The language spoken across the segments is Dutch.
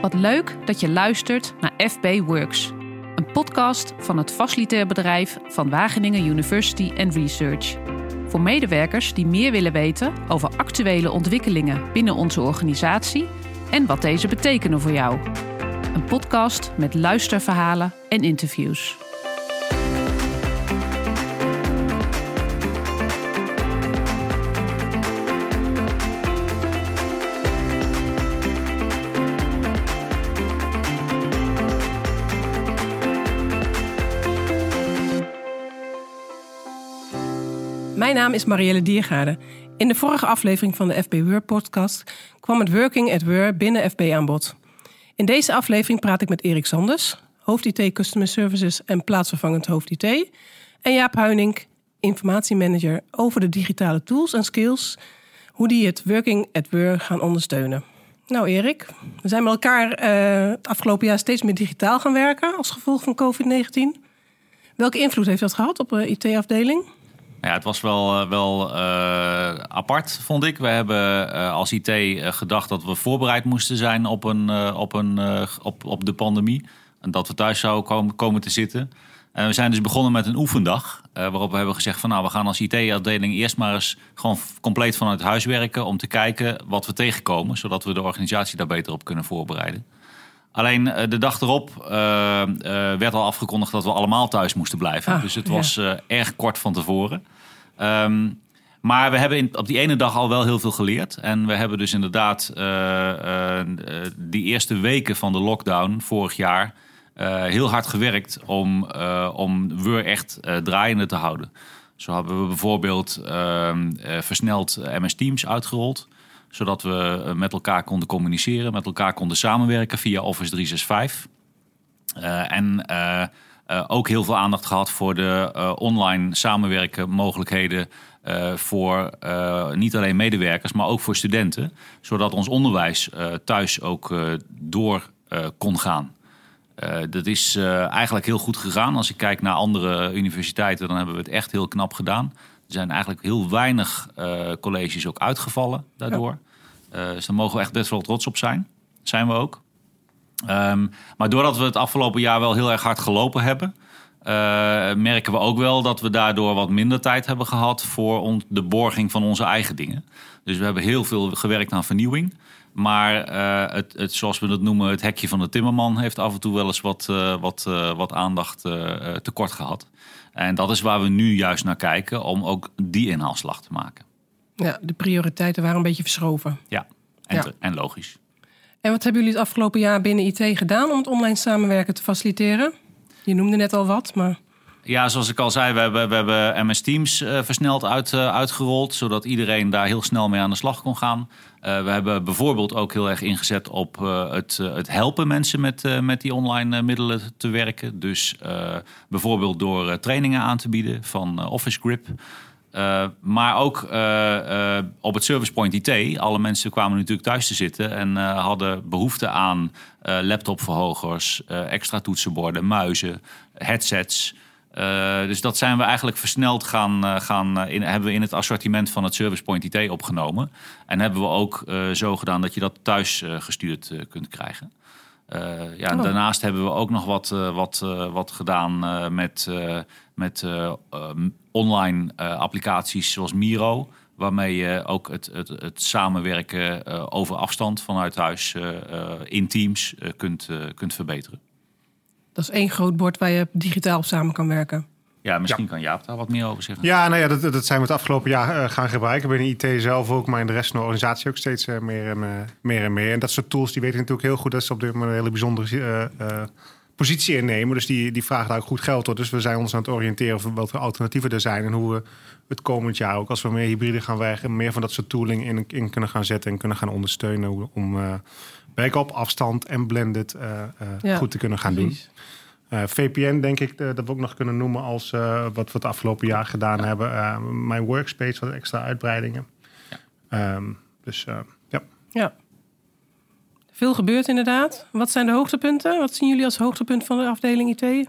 Wat leuk dat je luistert naar FB Works, een podcast van het facilitair bedrijf van Wageningen University and Research. Voor medewerkers die meer willen weten over actuele ontwikkelingen binnen onze organisatie en wat deze betekenen voor jou. Een podcast met luisterverhalen en interviews. Mijn naam is Marielle Diergaarde. In de vorige aflevering van de FB podcast kwam het Working at Word binnen FB aan bod. In deze aflevering praat ik met Erik Sanders, hoofd IT Customer Services en plaatsvervangend hoofd IT, en Jaap Huining, informatiemanager, over de digitale tools en skills, hoe die het Working at Word gaan ondersteunen. Nou Erik, we zijn met elkaar uh, het afgelopen jaar steeds meer digitaal gaan werken als gevolg van COVID-19. Welke invloed heeft dat gehad op de IT-afdeling? Ja, het was wel, wel uh, apart, vond ik. We hebben uh, als IT gedacht dat we voorbereid moesten zijn op, een, op, een, op, op de pandemie. En dat we thuis zouden komen, komen te zitten. En we zijn dus begonnen met een oefendag. waarop we hebben gezegd van nou, we gaan als IT-afdeling eerst maar eens gewoon compleet vanuit huis werken. Om te kijken wat we tegenkomen. Zodat we de organisatie daar beter op kunnen voorbereiden. Alleen de dag erop uh, uh, werd al afgekondigd dat we allemaal thuis moesten blijven. Ah, dus het was ja. erg kort van tevoren. Um, maar we hebben in, op die ene dag al wel heel veel geleerd. En we hebben dus inderdaad die eerste weken van de lockdown vorig jaar heel hard gewerkt om, om we echt draaiende te houden. Zo hebben we bijvoorbeeld ehm, versneld MS Teams uitgerold zodat we met elkaar konden communiceren, met elkaar konden samenwerken via Office 365. Uh, en uh, ook heel veel aandacht gehad voor de online samenwerken mogelijkheden voor niet alleen medewerkers, maar ook voor studenten. Zodat ons onderwijs thuis ook door kon gaan. dat is eigenlijk heel goed gegaan. Als ik kijk naar andere universiteiten, dan hebben we het echt heel knap gedaan. Er zijn eigenlijk heel weinig uh, colleges ook uitgevallen daardoor. Ja. Uh, dus daar mogen we echt best wel trots op zijn. Zijn we ook. Um, maar doordat we het afgelopen jaar wel heel erg hard gelopen hebben... Uh, merken we ook wel dat we daardoor wat minder tijd hebben gehad... voor de borging van onze eigen dingen. Dus we hebben heel veel gewerkt aan vernieuwing... Maar uh, het, het, zoals we het noemen, het hekje van de timmerman heeft af en toe wel eens wat, uh, wat, wat aandacht tekort gehad. En dat is waar we nu juist naar kijken om ook die inhaalslag te maken. Ja, de prioriteiten waren een beetje verschoven. Ja, en, ja. Te, en logisch. En wat hebben jullie het afgelopen jaar binnen IT gedaan om het online samenwerken te faciliteren? Je noemde net al wat, maar. Ja, zoals ik al zei, we hebben, we hebben MS Teams uh, versneld uit, uh, uitgerold, zodat iedereen daar heel snel mee aan de slag kon gaan. Uh, we hebben bijvoorbeeld ook heel erg ingezet op het, het helpen mensen met, met die online middelen te werken. Dus bijvoorbeeld door trainingen aan te bieden van Office Grip. maar ook op het Service Point IT. Alle mensen kwamen natuurlijk thuis te zitten en hadden behoefte aan laptopverhogers, extra toetsenborden, muizen, headsets. Uh, dus dat zijn we eigenlijk versneld gaan, uh, gaan uh, in, hebben we in het assortiment van het Service Point IT opgenomen. En hebben we ook zo gedaan dat je dat thuis gestuurd kunt krijgen. ja, oh. Daarnaast hebben we ook nog wat, wat, wat gedaan met, met online applicaties zoals Miro. Waarmee je ook het, het, het samenwerken over afstand vanuit huis in teams kunt, kunt verbeteren. Dat is één groot bord waar je digitaal op samen kan werken. Ja, misschien ja. kan Jaap daar wat meer over zeggen. Ja, nou ja, dat, dat zijn we het afgelopen jaar uh, gaan gebruiken. Binnen IT zelf ook, maar in de rest van de organisatie ook steeds uh, meer, en, uh, meer en meer. En dat soort tools, die weten natuurlijk heel goed dat ze op dit moment een hele bijzondere positie innemen. Dus die, die vragen daar ook goed geld door. Dus we zijn ons aan het oriënteren over welke alternatieven er zijn. En hoe we het komend jaar ook, als we meer hybride gaan werken... meer van dat soort tooling in, in kunnen gaan zetten en kunnen gaan ondersteunen... om werken op afstand en blended ja, goed te kunnen gaan precies. doen. Uh, VPN denk ik uh, dat we ook nog kunnen noemen als uh, wat we het afgelopen jaar gedaan ja. hebben. mijn workspace, wat extra uitbreidingen. Ja. Um, dus ja. Ja. Veel gebeurt inderdaad. Wat zijn de hoogtepunten? Wat zien jullie als hoogtepunt van de afdeling IT?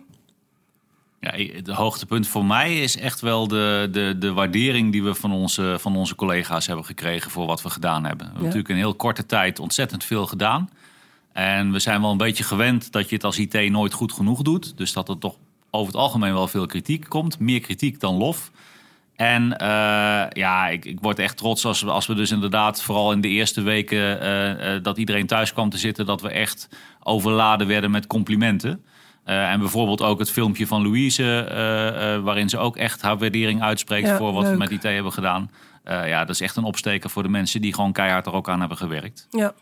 Ja, het hoogtepunt voor mij is echt wel de, de, de waardering die we van onze, van onze collega's hebben gekregen voor wat we gedaan hebben. We hebben ja. natuurlijk in heel korte tijd ontzettend veel gedaan. En we zijn wel een beetje gewend dat je het als IT nooit goed genoeg doet. Dus dat er toch over het algemeen wel veel kritiek komt. Meer kritiek dan lof. En uh, ja, ik, ik, word echt trots als we, als we dus inderdaad, vooral in de eerste weken uh, uh, dat iedereen thuis kwam te zitten, dat we echt overladen werden met complimenten. en bijvoorbeeld ook het filmpje van Louise, waarin ze ook echt haar waardering uitspreekt ja, voor wat leuk. we met IT hebben gedaan. ja, dat is echt een opsteker voor de mensen die gewoon keihard er ook aan hebben gewerkt. Ja,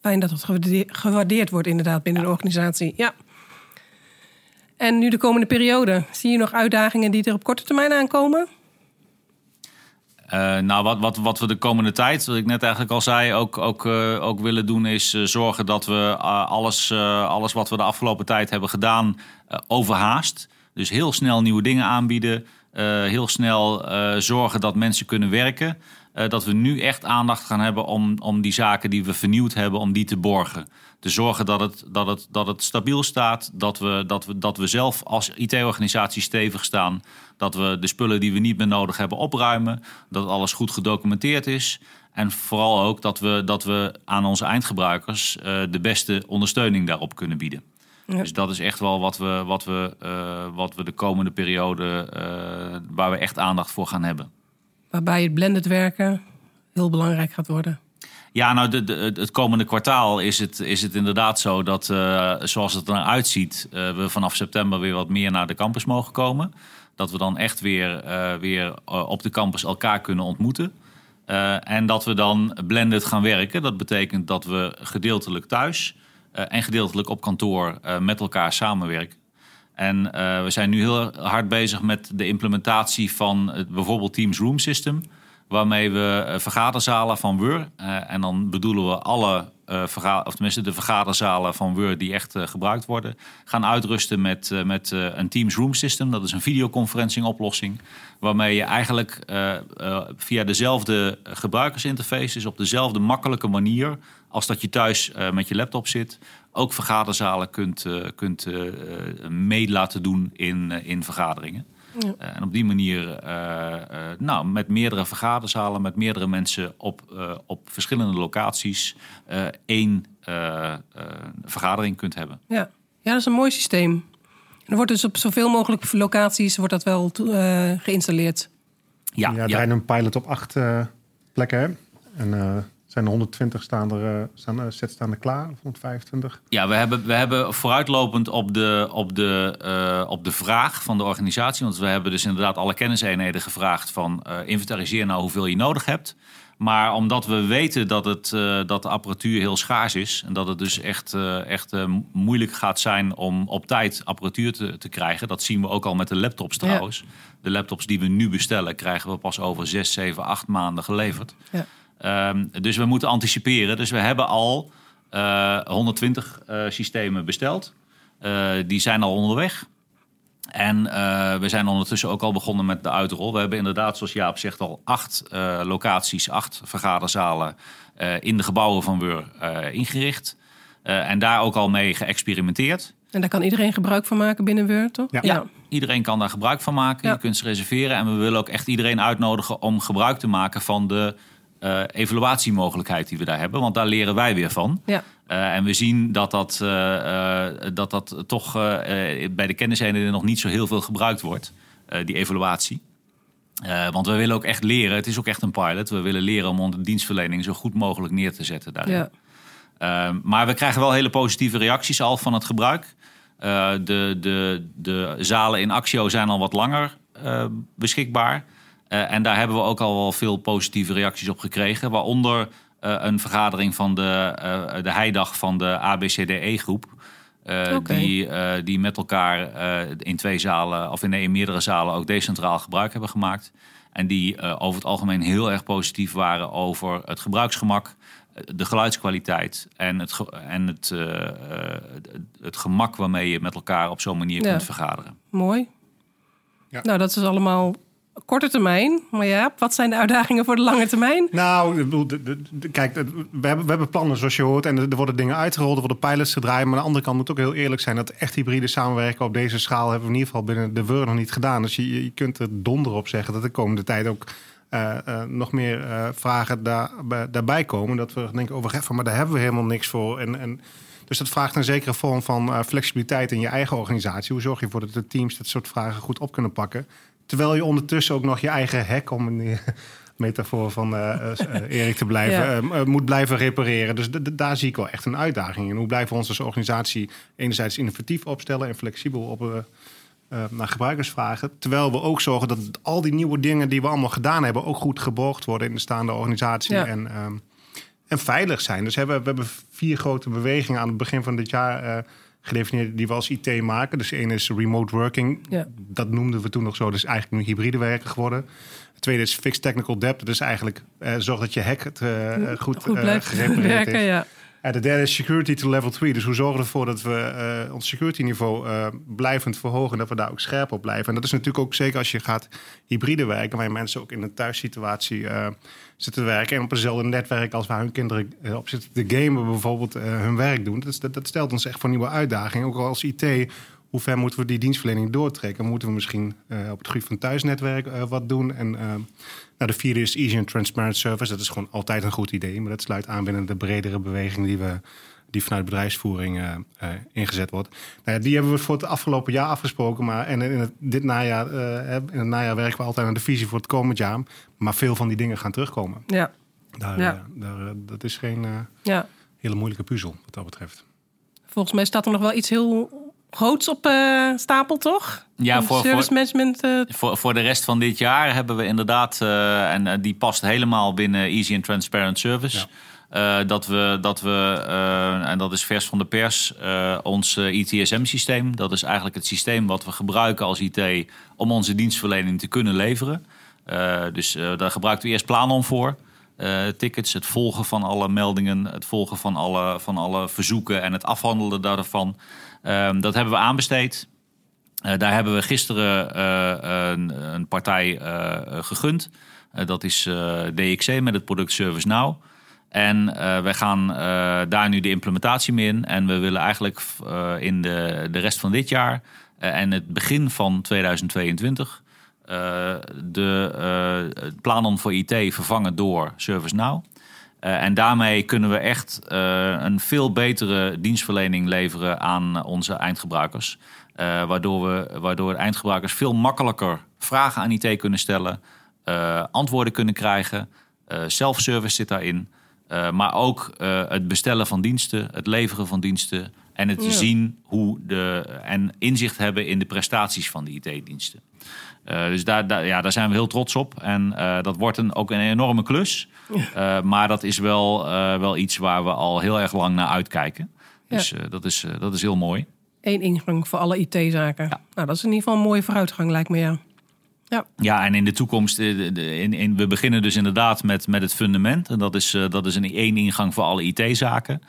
fijn dat het gewaardeerd wordt inderdaad binnen ja. de organisatie. Ja. En nu de komende periode, zie je nog uitdagingen die er op korte termijn aankomen? Uh, nou, wat, wat, wat we de komende tijd, wat ik net eigenlijk al zei, ook, ook, uh, ook willen doen, is uh, zorgen dat we alles, alles wat we de afgelopen tijd hebben gedaan, overhaast. Dus heel snel nieuwe dingen aanbieden. Heel snel zorgen dat mensen kunnen werken. dat we nu echt aandacht gaan hebben om, om die zaken die we vernieuwd hebben, om die te borgen te zorgen dat het, dat het, dat het stabiel staat. Dat we, dat, we, dat we zelf als IT-organisatie stevig staan. Dat we de spullen die we niet meer nodig hebben opruimen. Dat alles goed gedocumenteerd is. En vooral ook dat we, dat we aan onze eindgebruikers de beste ondersteuning daarop kunnen bieden. Ja. Dus dat is echt wel wat we, wat we, uh, wat we de komende periode, uh, waar we echt aandacht voor gaan hebben. Waarbij het blended werken heel belangrijk gaat worden. Ja, nou, de, de, het komende kwartaal is het, is het inderdaad zo dat, uh, zoals het er uitziet, uh, we vanaf september weer wat meer naar de campus mogen komen. Dat we dan echt weer, weer op de campus elkaar kunnen ontmoeten. en dat we dan blended gaan werken. Dat betekent dat we gedeeltelijk thuis en gedeeltelijk op kantoor met elkaar samenwerken. En we zijn nu heel hard bezig met de implementatie van het, bijvoorbeeld Teams Room System waarmee we vergaderzalen van WUR, en dan bedoelen we alle, uh, of tenminste de vergaderzalen van WUR die echt gebruikt worden, gaan uitrusten met, met een Teams Room System. Dat is een videoconferencing oplossing, waarmee je eigenlijk via dezelfde gebruikersinterface, dus op dezelfde makkelijke manier als dat je thuis met je laptop zit, ook vergaderzalen kunt, kunt mee laten doen in, in vergaderingen. Ja. Uh, en op die manier, uh, uh, nou, met meerdere vergaderzalen, met meerdere mensen op, op verschillende locaties, één vergadering kunt hebben. Ja. ja, dat is een mooi systeem. Er wordt dus op zoveel mogelijk locaties wordt dat wel geïnstalleerd. Ja, ja, ja. een pilot op acht plekken. En zijn er 120 staan er, uh, staan, sets staan er klaar, of 125? Ja, we hebben, we hebben vooruitlopend op de, op, de, uh, op de vraag van de organisatie... want we hebben dus inderdaad alle kenniseenheden gevraagd van... inventariseer nou hoeveel je nodig hebt. Maar omdat we weten dat, het, dat de apparatuur heel schaars is... en dat het dus echt, echt moeilijk gaat zijn om op tijd apparatuur te, te krijgen... dat zien we ook al met de laptops trouwens. Ja. De laptops die we nu bestellen krijgen we pas over 6, 7, 8 maanden geleverd... Ja. Um, dus we moeten anticiperen. Dus we hebben al uh, 120 uh, systemen besteld. Uh, die zijn al onderweg. En we zijn ondertussen ook al begonnen met de uitrol. We hebben inderdaad, zoals Jaap zegt, al acht locaties, acht vergaderzalen in de gebouwen van WUR ingericht. en daar ook al mee geëxperimenteerd. En daar kan iedereen gebruik van maken binnen WUR, toch? Ja. ja. iedereen kan daar gebruik van maken. Ja. Je kunt ze reserveren. En we willen ook echt iedereen uitnodigen om gebruik te maken van de uh, evaluatiemogelijkheid die we daar hebben. Want daar leren wij weer van. Ja. Uh, en we zien dat dat, uh, dat, dat toch bij de kenniseenheden nog niet zo heel veel gebruikt wordt. die evaluatie. want we willen ook echt leren. Het is ook echt een pilot. We willen leren om onze dienstverlening zo goed mogelijk neer te zetten daarin. Ja. maar we krijgen wel hele positieve reacties al van het gebruik. de, de, de zalen in Axio zijn al wat langer beschikbaar. Uh, en daar hebben we ook al wel veel positieve reacties op gekregen. Waaronder uh, een vergadering van de, uh, de heidag van de ABCDE-groep. Okay. die, die met elkaar in twee zalen, of in, nee, in meerdere zalen, ook decentraal gebruik hebben gemaakt. En die over het algemeen heel erg positief waren over het gebruiksgemak, de geluidskwaliteit en het, en het, het gemak waarmee je met elkaar op zo'n manier ja. kunt vergaderen. Mooi. Ja. Nou, dat is allemaal korte termijn. Maar ja, wat zijn de uitdagingen voor de lange termijn? Nou, kijk, we hebben, we hebben plannen zoals je hoort. En er worden dingen uitgerold, er worden pilots gedraaid. Maar aan de andere kant moet ook heel eerlijk zijn... dat echt hybride samenwerken op deze schaal... hebben we in ieder geval binnen de WUR nog niet gedaan. Dus je, je kunt er donder op zeggen dat de komende tijd ook... eh, eh, nog meer eh, vragen daar, bij- daarbij komen. Dat we denken, over van, maar daar hebben we helemaal niks voor. En, en, dus dat vraagt een zekere vorm van flexibiliteit in je eigen organisatie. Hoe zorg je ervoor dat de teams dat soort vragen goed op kunnen pakken? Terwijl je ondertussen ook nog je eigen hek, om een eh, metafoor van eh, Erik te blijven, Ja. eh, eh, moet blijven repareren. Dus daar zie ik wel echt een uitdaging in. Hoe blijven we ons als organisatie enerzijds innovatief opstellen en flexibel op eh, naar gebruikers vragen. Terwijl we ook zorgen dat al die nieuwe dingen die we allemaal gedaan hebben, ook goed geborgd worden in de staande organisatie. Ja. En, ehm, en veilig zijn. Dus hebben, we hebben vier grote bewegingen aan het begin van dit jaar gedefinieerd die we als IT maken. Dus één is remote working. Ja. Dat noemden we toen nog zo. Is eigenlijk nu hybride werken geworden. Het tweede is fixed technical debt. Dat is eigenlijk eh, zorg dat je hack het eh, goed, Goed eh, gerepareerd werken, is. ja. Ja, de derde is security to level 3. Dus hoe zorgen we ervoor dat we ons security niveau blijvend verhogen. En dat we daar ook scherp op blijven. En dat is natuurlijk ook zeker als je gaat hybride werken. Waar je mensen ook in een thuissituatie zitten te werken. En op eenzelfde netwerk als waar hun kinderen eh, op zitten te gamen bijvoorbeeld eh, hun werk doen. Dat, dat, stelt ons echt voor nieuwe uitdagingen. Ook al als IT, hoe ver moeten we die dienstverlening doortrekken? Moeten we misschien eh, op het gebied van thuisnetwerk wat doen? En eh, nou, de vierde is Easy and Transparent Service. Dat is gewoon altijd een goed idee. Maar dat sluit aan binnen de bredere beweging die, we, die vanuit bedrijfsvoering eh, eh, ingezet wordt. Nou ja, die hebben we voor het afgelopen jaar afgesproken. Maar en in het, dit najaar, eh, in het najaar werken we altijd aan de visie voor het komend jaar. Maar veel van die dingen gaan terugkomen. Ja, Daar, Ja. daar, dat is geen eh, ja. hele moeilijke puzzel wat dat betreft. Volgens mij staat er nog wel iets heel groots op eh, stapel, toch? Ja, voor, service voor, management. voor, voor de rest van dit jaar hebben we inderdaad, eh, en die past helemaal binnen Easy and Transparent Service. Eh, dat we, dat we eh, en dat is vers van de pers, eh, ons ITSM-systeem. Dat is eigenlijk het systeem wat we gebruiken als IT om onze dienstverlening te kunnen leveren. Dus daar gebruiken we eerst Planon voor. Tickets, het volgen van alle meldingen, het volgen van alle, van alle verzoeken en het afhandelen daarvan. Ehm, dat hebben we aanbesteed. Daar hebben we gisteren een, een partij gegund. Dat is DXC met het product Service Now. En eh, wij gaan eh, daar nu de implementatie mee in. En we willen eigenlijk eh, in de, de rest van dit jaar en het begin van 2022 eh, de het Planon voor IT vervangen door ServiceNow. En daarmee kunnen we echt een veel betere dienstverlening leveren aan onze eindgebruikers. Waardoor, we, waardoor eindgebruikers veel makkelijker vragen aan IT kunnen stellen, antwoorden kunnen krijgen. Self-service zit daarin. Eh, maar ook eh, het bestellen van diensten, het leveren van diensten en het Ja. zien hoe de en inzicht hebben in de prestaties van de IT-diensten. Eh, dus daar, daar, ja, daar zijn we heel trots op. En dat wordt een, ook een enorme klus. Maar dat is wel, wel iets waar we al heel erg lang naar uitkijken. Dus eh, dat, is, dat is heel mooi. Eén ingang voor alle IT-zaken. Ja. Nou, dat is in ieder geval een mooie vooruitgang, lijkt me, ja. Ja, en in de toekomst, eh, in, in, we beginnen dus inderdaad met, met het fundament. En dat is, eh, dat is een één ingang voor alle IT-zaken.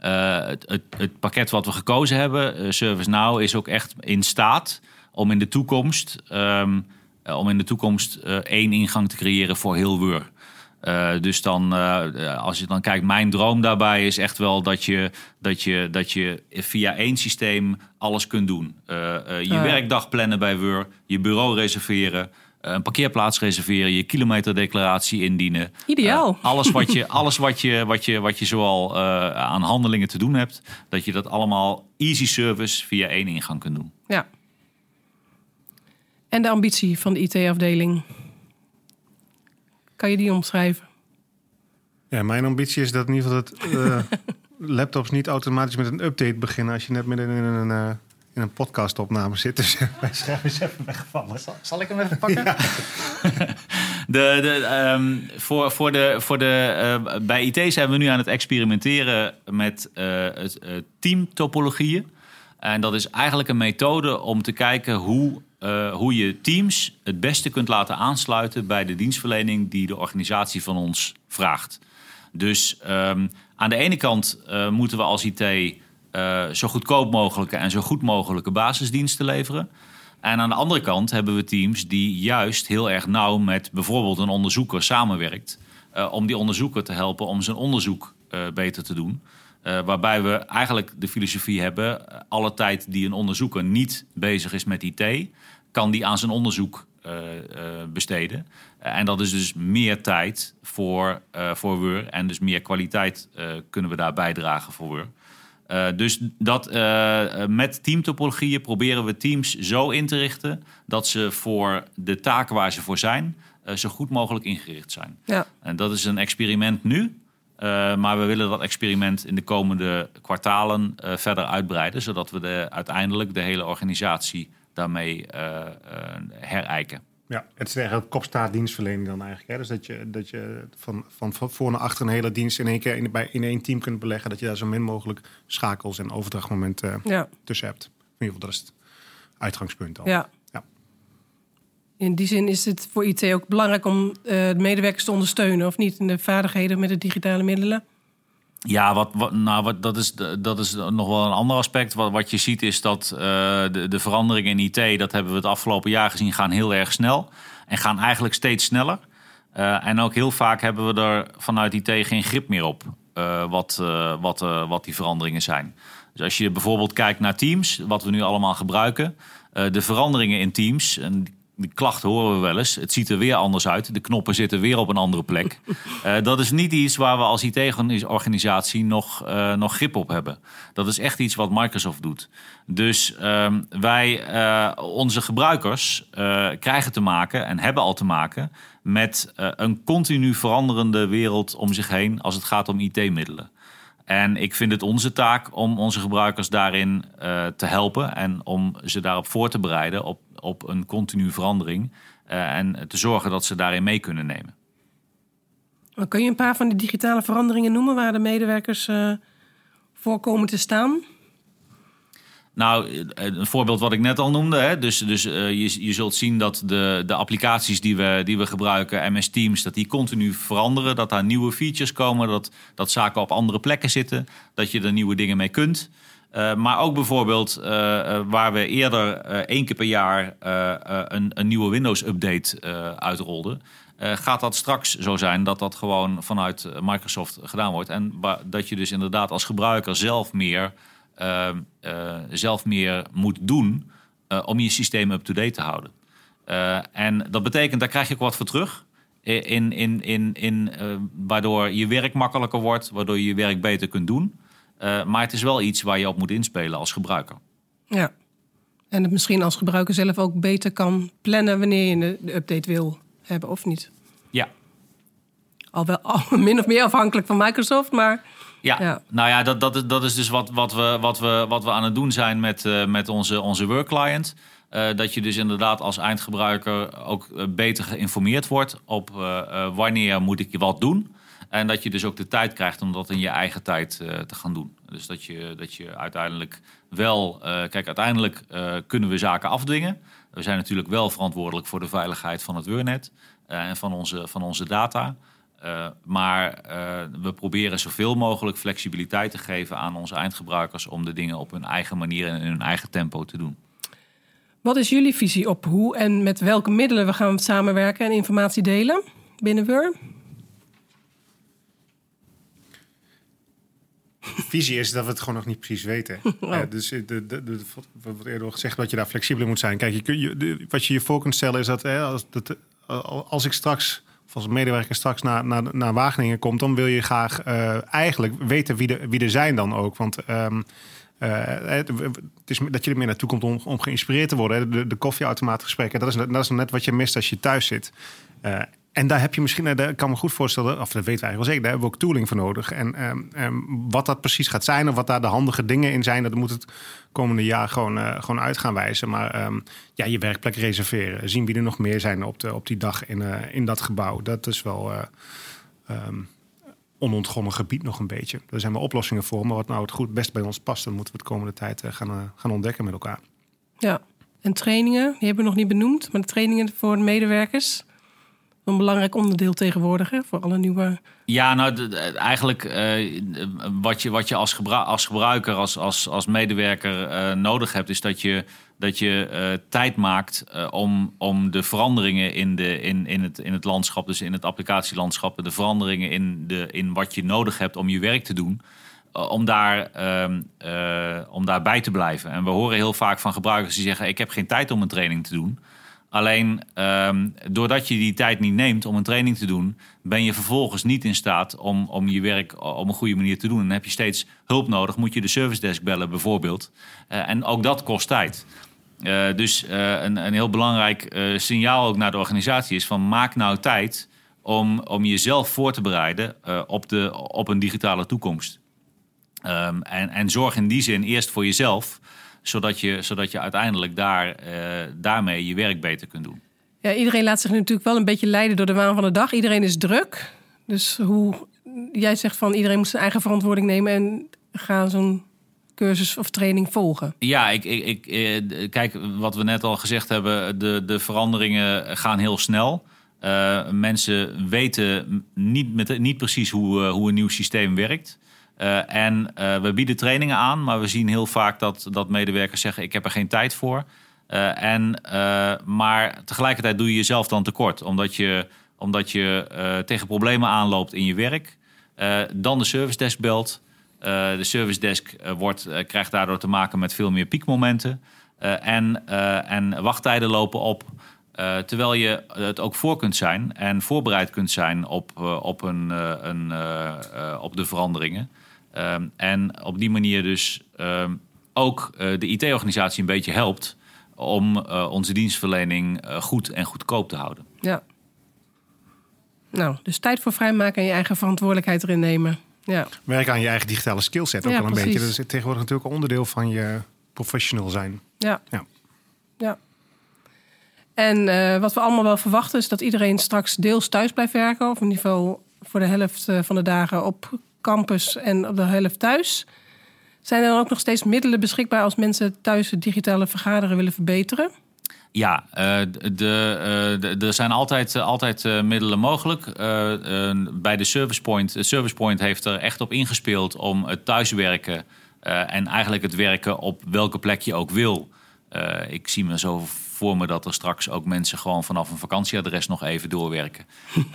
Eh, het, het, het pakket wat we gekozen hebben, eh, ServiceNow, is ook echt in staat om in de toekomst, ehm, eh, om in de toekomst één ingang te creëren voor heel Wur. Eh, dus dan, eh, als je dan kijkt, mijn droom daarbij is echt wel dat je, dat je, dat je via één systeem alles kunt doen. Eh, eh, je ja. werkdag plannen bij Wur, je bureau reserveren, eh, een parkeerplaats reserveren, je kilometerdeclaratie indienen. Ideaal. Eh, alles wat je, alles wat je, wat je, wat je zoal eh, aan handelingen te doen hebt, dat je dat allemaal easy service via één ingang kunt doen. Ja. En de ambitie van de IT-afdeling. Kan je die omschrijven? Ja, mijn ambitie is dat in ieder geval dat eh, laptops niet automatisch met een update beginnen als je net midden in een, eh, in een podcastopname zit. Dus mijn scherm is even weggevallen. Zal ik hem even pakken? De, de, ehm, voor, voor de, voor de, eh, bij IT zijn we nu aan het experimenteren met het, teamtopologieën. En dat is eigenlijk een methode om te kijken hoe, eh, hoe je teams het beste kunt laten aansluiten bij de dienstverlening die de organisatie van ons vraagt. Dus ehm, aan de ene kant eh, moeten we als IT eh, zo goedkoop mogelijke en zo goed mogelijke basisdiensten leveren. En aan de andere kant hebben we teams die juist heel erg nauw met bijvoorbeeld een onderzoeker samenwerkt. om die onderzoeker te helpen om zijn onderzoek beter te doen. Waarbij we eigenlijk de filosofie hebben: alle tijd die een onderzoeker niet bezig is met IT, kan die aan zijn onderzoek besteden. en dat is dus meer tijd voor, voor WUR en dus meer kwaliteit kunnen we daar bijdragen voor WUR. Uh, dus dat, uh, met teamtopologieën proberen we teams zo in te richten dat ze voor de taken waar ze voor zijn, uh, zo goed mogelijk ingericht zijn. Ja. En dat is een experiment nu. maar we willen dat experiment in de komende kwartalen verder uitbreiden, zodat we de, uiteindelijk de hele organisatie daarmee herijken. Ja, het is eigenlijk kopstaartdienstverlening dan eigenlijk. Hè? Dus dat je, dat je van, van, van voor naar achter een hele dienst in één keer in, bij, in één team kunt beleggen. Dat je daar zo min mogelijk schakels en overdrachtmomenten ja. tussen hebt. In ieder geval, dat is het uitgangspunt al. Ja. ja. In die zin is het voor IT ook belangrijk om uh, de medewerkers te ondersteunen, of niet? In de vaardigheden met de digitale middelen? Ja, wat, nou, wat, dat, is, dat is nog wel een ander aspect. Wat, wat je ziet is dat uh, de, de veranderingen in IT, dat hebben we het afgelopen jaar gezien, gaan heel erg snel. En gaan eigenlijk steeds sneller. Uh, en ook heel vaak hebben we er vanuit IT geen grip meer op uh, wat, wat, wat die veranderingen zijn. Dus als je bijvoorbeeld kijkt naar Teams, wat we nu allemaal gebruiken. de veranderingen in Teams, en die klachten horen we wel eens. Het ziet er weer anders uit. De knoppen zitten weer op een andere plek. Uh, dat is niet iets waar we als IT-organisatie nog, uh, nog grip op hebben. Dat is echt iets wat Microsoft doet. Dus uh, wij, uh, onze gebruikers, krijgen te maken en hebben al te maken met een continu veranderende wereld om zich heen als het gaat om IT-middelen. En ik vind het onze taak om onze gebruikers daarin te helpen en om ze daarop voor te bereiden op op een continue verandering. Uh, en te zorgen dat ze daarin mee kunnen nemen. kun je een paar van die digitale veranderingen noemen waar de medewerkers uh, voor komen te staan? Nou, eh, een voorbeeld wat ik net al noemde. Hè? Dus, dus uh, je, je zult zien dat de, de applicaties die we, die we gebruiken, MS Teams, dat die continu veranderen. Dat daar nieuwe features komen, dat, dat zaken op andere plekken zitten. Dat je er nieuwe dingen mee kunt. Uh, maar ook bijvoorbeeld waar we eerder één keer per jaar een, een, nieuwe Windows-update uitrolden. gaat dat straks zo zijn dat dat gewoon vanuit Microsoft gedaan wordt. En dat je dus inderdaad als gebruiker zelf meer, zelf meer moet doen om je systeem up-to-date te houden. en dat betekent, daar krijg je ook wat voor terug. In, in, in, in, waardoor je werk makkelijker wordt, waardoor je je werk beter kunt doen. Maar het is wel iets waar je op moet inspelen als gebruiker. Ja. En het misschien als gebruiker zelf ook beter kan plannen wanneer je de update wil hebben of niet. Ja. Al wel al min of meer afhankelijk van Microsoft, maar. Ja, ja. nou ja, dat, dat, is, dat is dus wat, wat, we, wat, we, wat we aan het doen zijn met, uh, met onze, onze work client. Uh, dat je dus inderdaad als eindgebruiker ook beter geïnformeerd wordt op wanneer moet ik wat doen. En dat je dus ook de tijd krijgt om dat in je eigen tijd te gaan doen. Dus dat je, dat je uiteindelijk wel... Kijk, uiteindelijk kunnen we zaken afdwingen. We zijn natuurlijk wel verantwoordelijk voor de veiligheid van het Wurnet en van onze, van onze data. Maar we proberen zoveel mogelijk flexibiliteit te geven aan onze eindgebruikers... om de dingen op hun eigen manier en in hun eigen tempo te doen. Wat is jullie visie op hoe en met welke middelen we gaan samenwerken en informatie delen binnen WUR? visie is dat we het gewoon nog niet precies weten. Oh. dus de, de, de, wat eerder gezegd, dat je daar flexibeler moet zijn. Kijk, je, wat je je voor kunt stellen is dat, hè, als, dat als ik straks, als medewerker straks naar, naar, naar Wageningen komt, dan wil je graag uh, eigenlijk weten wie, de, wie er zijn dan ook. Want um, uh, het is dat je er meer naartoe komt om, om geïnspireerd te worden. De, de koffieautomaatgesprekken, dat is, dat is net wat je mist als je thuis zit. Uh, en daar heb je misschien, eh, daar kan me goed voorstellen, of dat weten wij wel zeker, daar hebben we ook tooling voor nodig. En um, um, wat dat precies gaat zijn of wat daar de handige dingen in zijn, dat moet het komende jaar gewoon, uh, gewoon uit gaan wijzen. Maar um, ja, je werkplek reserveren, zien wie er nog meer zijn op, de, op die dag in, uh, in dat gebouw. Dat is wel onontgonnen gebied nog een beetje. Daar zijn we oplossingen voor, maar wat nou het goed best bij ons past, dan moeten we het komende tijd gaan, gaan ontdekken met elkaar. Ja, en trainingen, die hebben we nog niet benoemd, maar de trainingen voor de medewerkers een belangrijk onderdeel tegenwoordig hè, voor alle nieuwe. Ja, nou eigenlijk uh, wat je, wat je als, als gebruiker, als, als, als medewerker uh, nodig hebt, is dat je, dat je uh, tijd maakt om, om de veranderingen in, de, in, in, het, in het landschap, dus in het applicatielandschap, de veranderingen in, de, in wat je nodig hebt om je werk te doen. Om daar, ehm, om daar bij te blijven. En we horen heel vaak van gebruikers die zeggen: Ik heb geen tijd om een training te doen. Alleen ehm, doordat je die tijd niet neemt om een training te doen, ben je vervolgens niet in staat om, om je werk op een goede manier te doen. En dan heb je steeds hulp nodig. Moet je de service desk bellen bijvoorbeeld. Eh, en ook dat kost tijd. Eh, dus eh, een, een heel belangrijk signaal ook naar de organisatie is van maak nou tijd om, om jezelf voor te bereiden op, de, op een digitale toekomst. Ehm, en, en zorg in die zin eerst voor jezelf zodat je, zodat je uiteindelijk daar, uh, daarmee je werk beter kunt doen. Ja, iedereen laat zich natuurlijk wel een beetje leiden door de waan van de dag. Iedereen is druk. Dus hoe jij zegt van iedereen moet zijn eigen verantwoording nemen en gaan zo'n cursus of training volgen. Ja, ik, ik, ik, eh, kijk, wat we net al gezegd hebben, de, de veranderingen gaan heel snel. Uh, mensen weten niet, met, niet precies hoe, hoe een nieuw systeem werkt. Uh, en uh, we bieden trainingen aan, maar we zien heel vaak dat, dat medewerkers zeggen: Ik heb er geen tijd voor. Uh, en, maar tegelijkertijd doe je jezelf dan tekort, omdat je, omdat je tegen problemen aanloopt in je werk. dan de service desk belt. de service desk wordt, krijgt daardoor te maken met veel meer piekmomenten. en, en wachttijden lopen op. terwijl je het ook voor kunt zijn en voorbereid kunt zijn op, op, een, een, op de veranderingen. Ehm, en op die manier dus ehm, ook uh, de IT-organisatie een beetje helpt om uh, onze dienstverlening uh, goed en goedkoop te houden. Ja. Nou, dus tijd voor vrijmaken en je eigen verantwoordelijkheid erin nemen. Ja. Werk aan je eigen digitale skillset ook ja, wel een precies. beetje. Dat is tegenwoordig natuurlijk een onderdeel van je professional zijn. Ja. Ja. ja. En wat we allemaal wel verwachten is dat iedereen straks deels thuis blijft werken. Of in ieder geval voor de helft van de dagen op campus en op de helft thuis. Zijn er dan ook nog steeds middelen beschikbaar als mensen thuis het digitale vergaderen willen verbeteren? Ja, de, uh, de, er zijn altijd, altijd uh, middelen mogelijk. bij de Service Point, de Service Point heeft er echt op ingespeeld om het thuiswerken en eigenlijk het werken op welke plek je ook wil. ik zie me zo voor me dat er straks ook mensen gewoon vanaf een vakantieadres nog even doorwerken.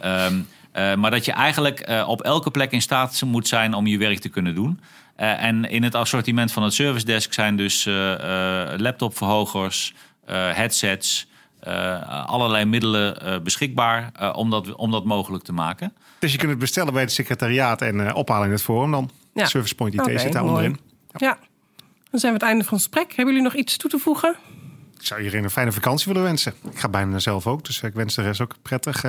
um, Uh, maar dat je eigenlijk uh, op elke plek in staat moet zijn om je werk te kunnen doen. Uh, en in het assortiment van het service desk zijn dus laptopverhogers, headsets, allerlei middelen beschikbaar om, dat, om dat mogelijk te maken. Dus je kunt het bestellen bij het secretariaat en ophalen in het forum dan. Ja. Service Point IT okay, zit daar onderin. Ja. ja. dan zijn we het einde van het gesprek. Hebben jullie nog iets toe te voegen? Ik zou iedereen een fijne vakantie willen wensen. Ik ga bijna zelf ook, dus ik wens de rest ook prettig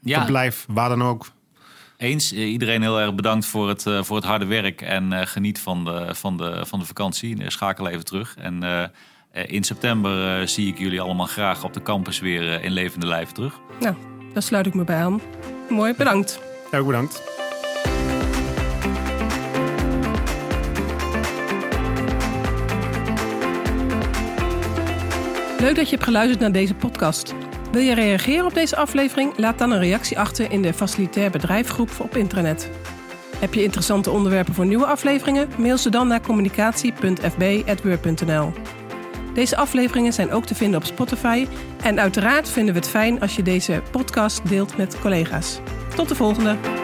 ja. verblijf, waar dan ook. Eens. Eh, iedereen heel erg bedankt voor het, uh, voor het harde werk. En uh, geniet van de, van, de, van de vakantie. Schakel even terug. En uh, in september zie ik jullie allemaal graag op de campus weer in levende lijf terug. Nou, daar sluit ik me bij aan. Mooi, bedankt. Ja, ook bedankt. Leuk dat je hebt geluisterd naar deze podcast. Wil je reageren op deze aflevering? Laat dan een reactie achter in de Facilitair Bedrijfgroep op internet. Heb je interessante onderwerpen voor nieuwe afleveringen? Mail ze dan naar communicatie.fb.word.nl. Deze afleveringen zijn ook te vinden op Spotify. En uiteraard vinden we het fijn als je deze podcast deelt met collega's. Tot de volgende!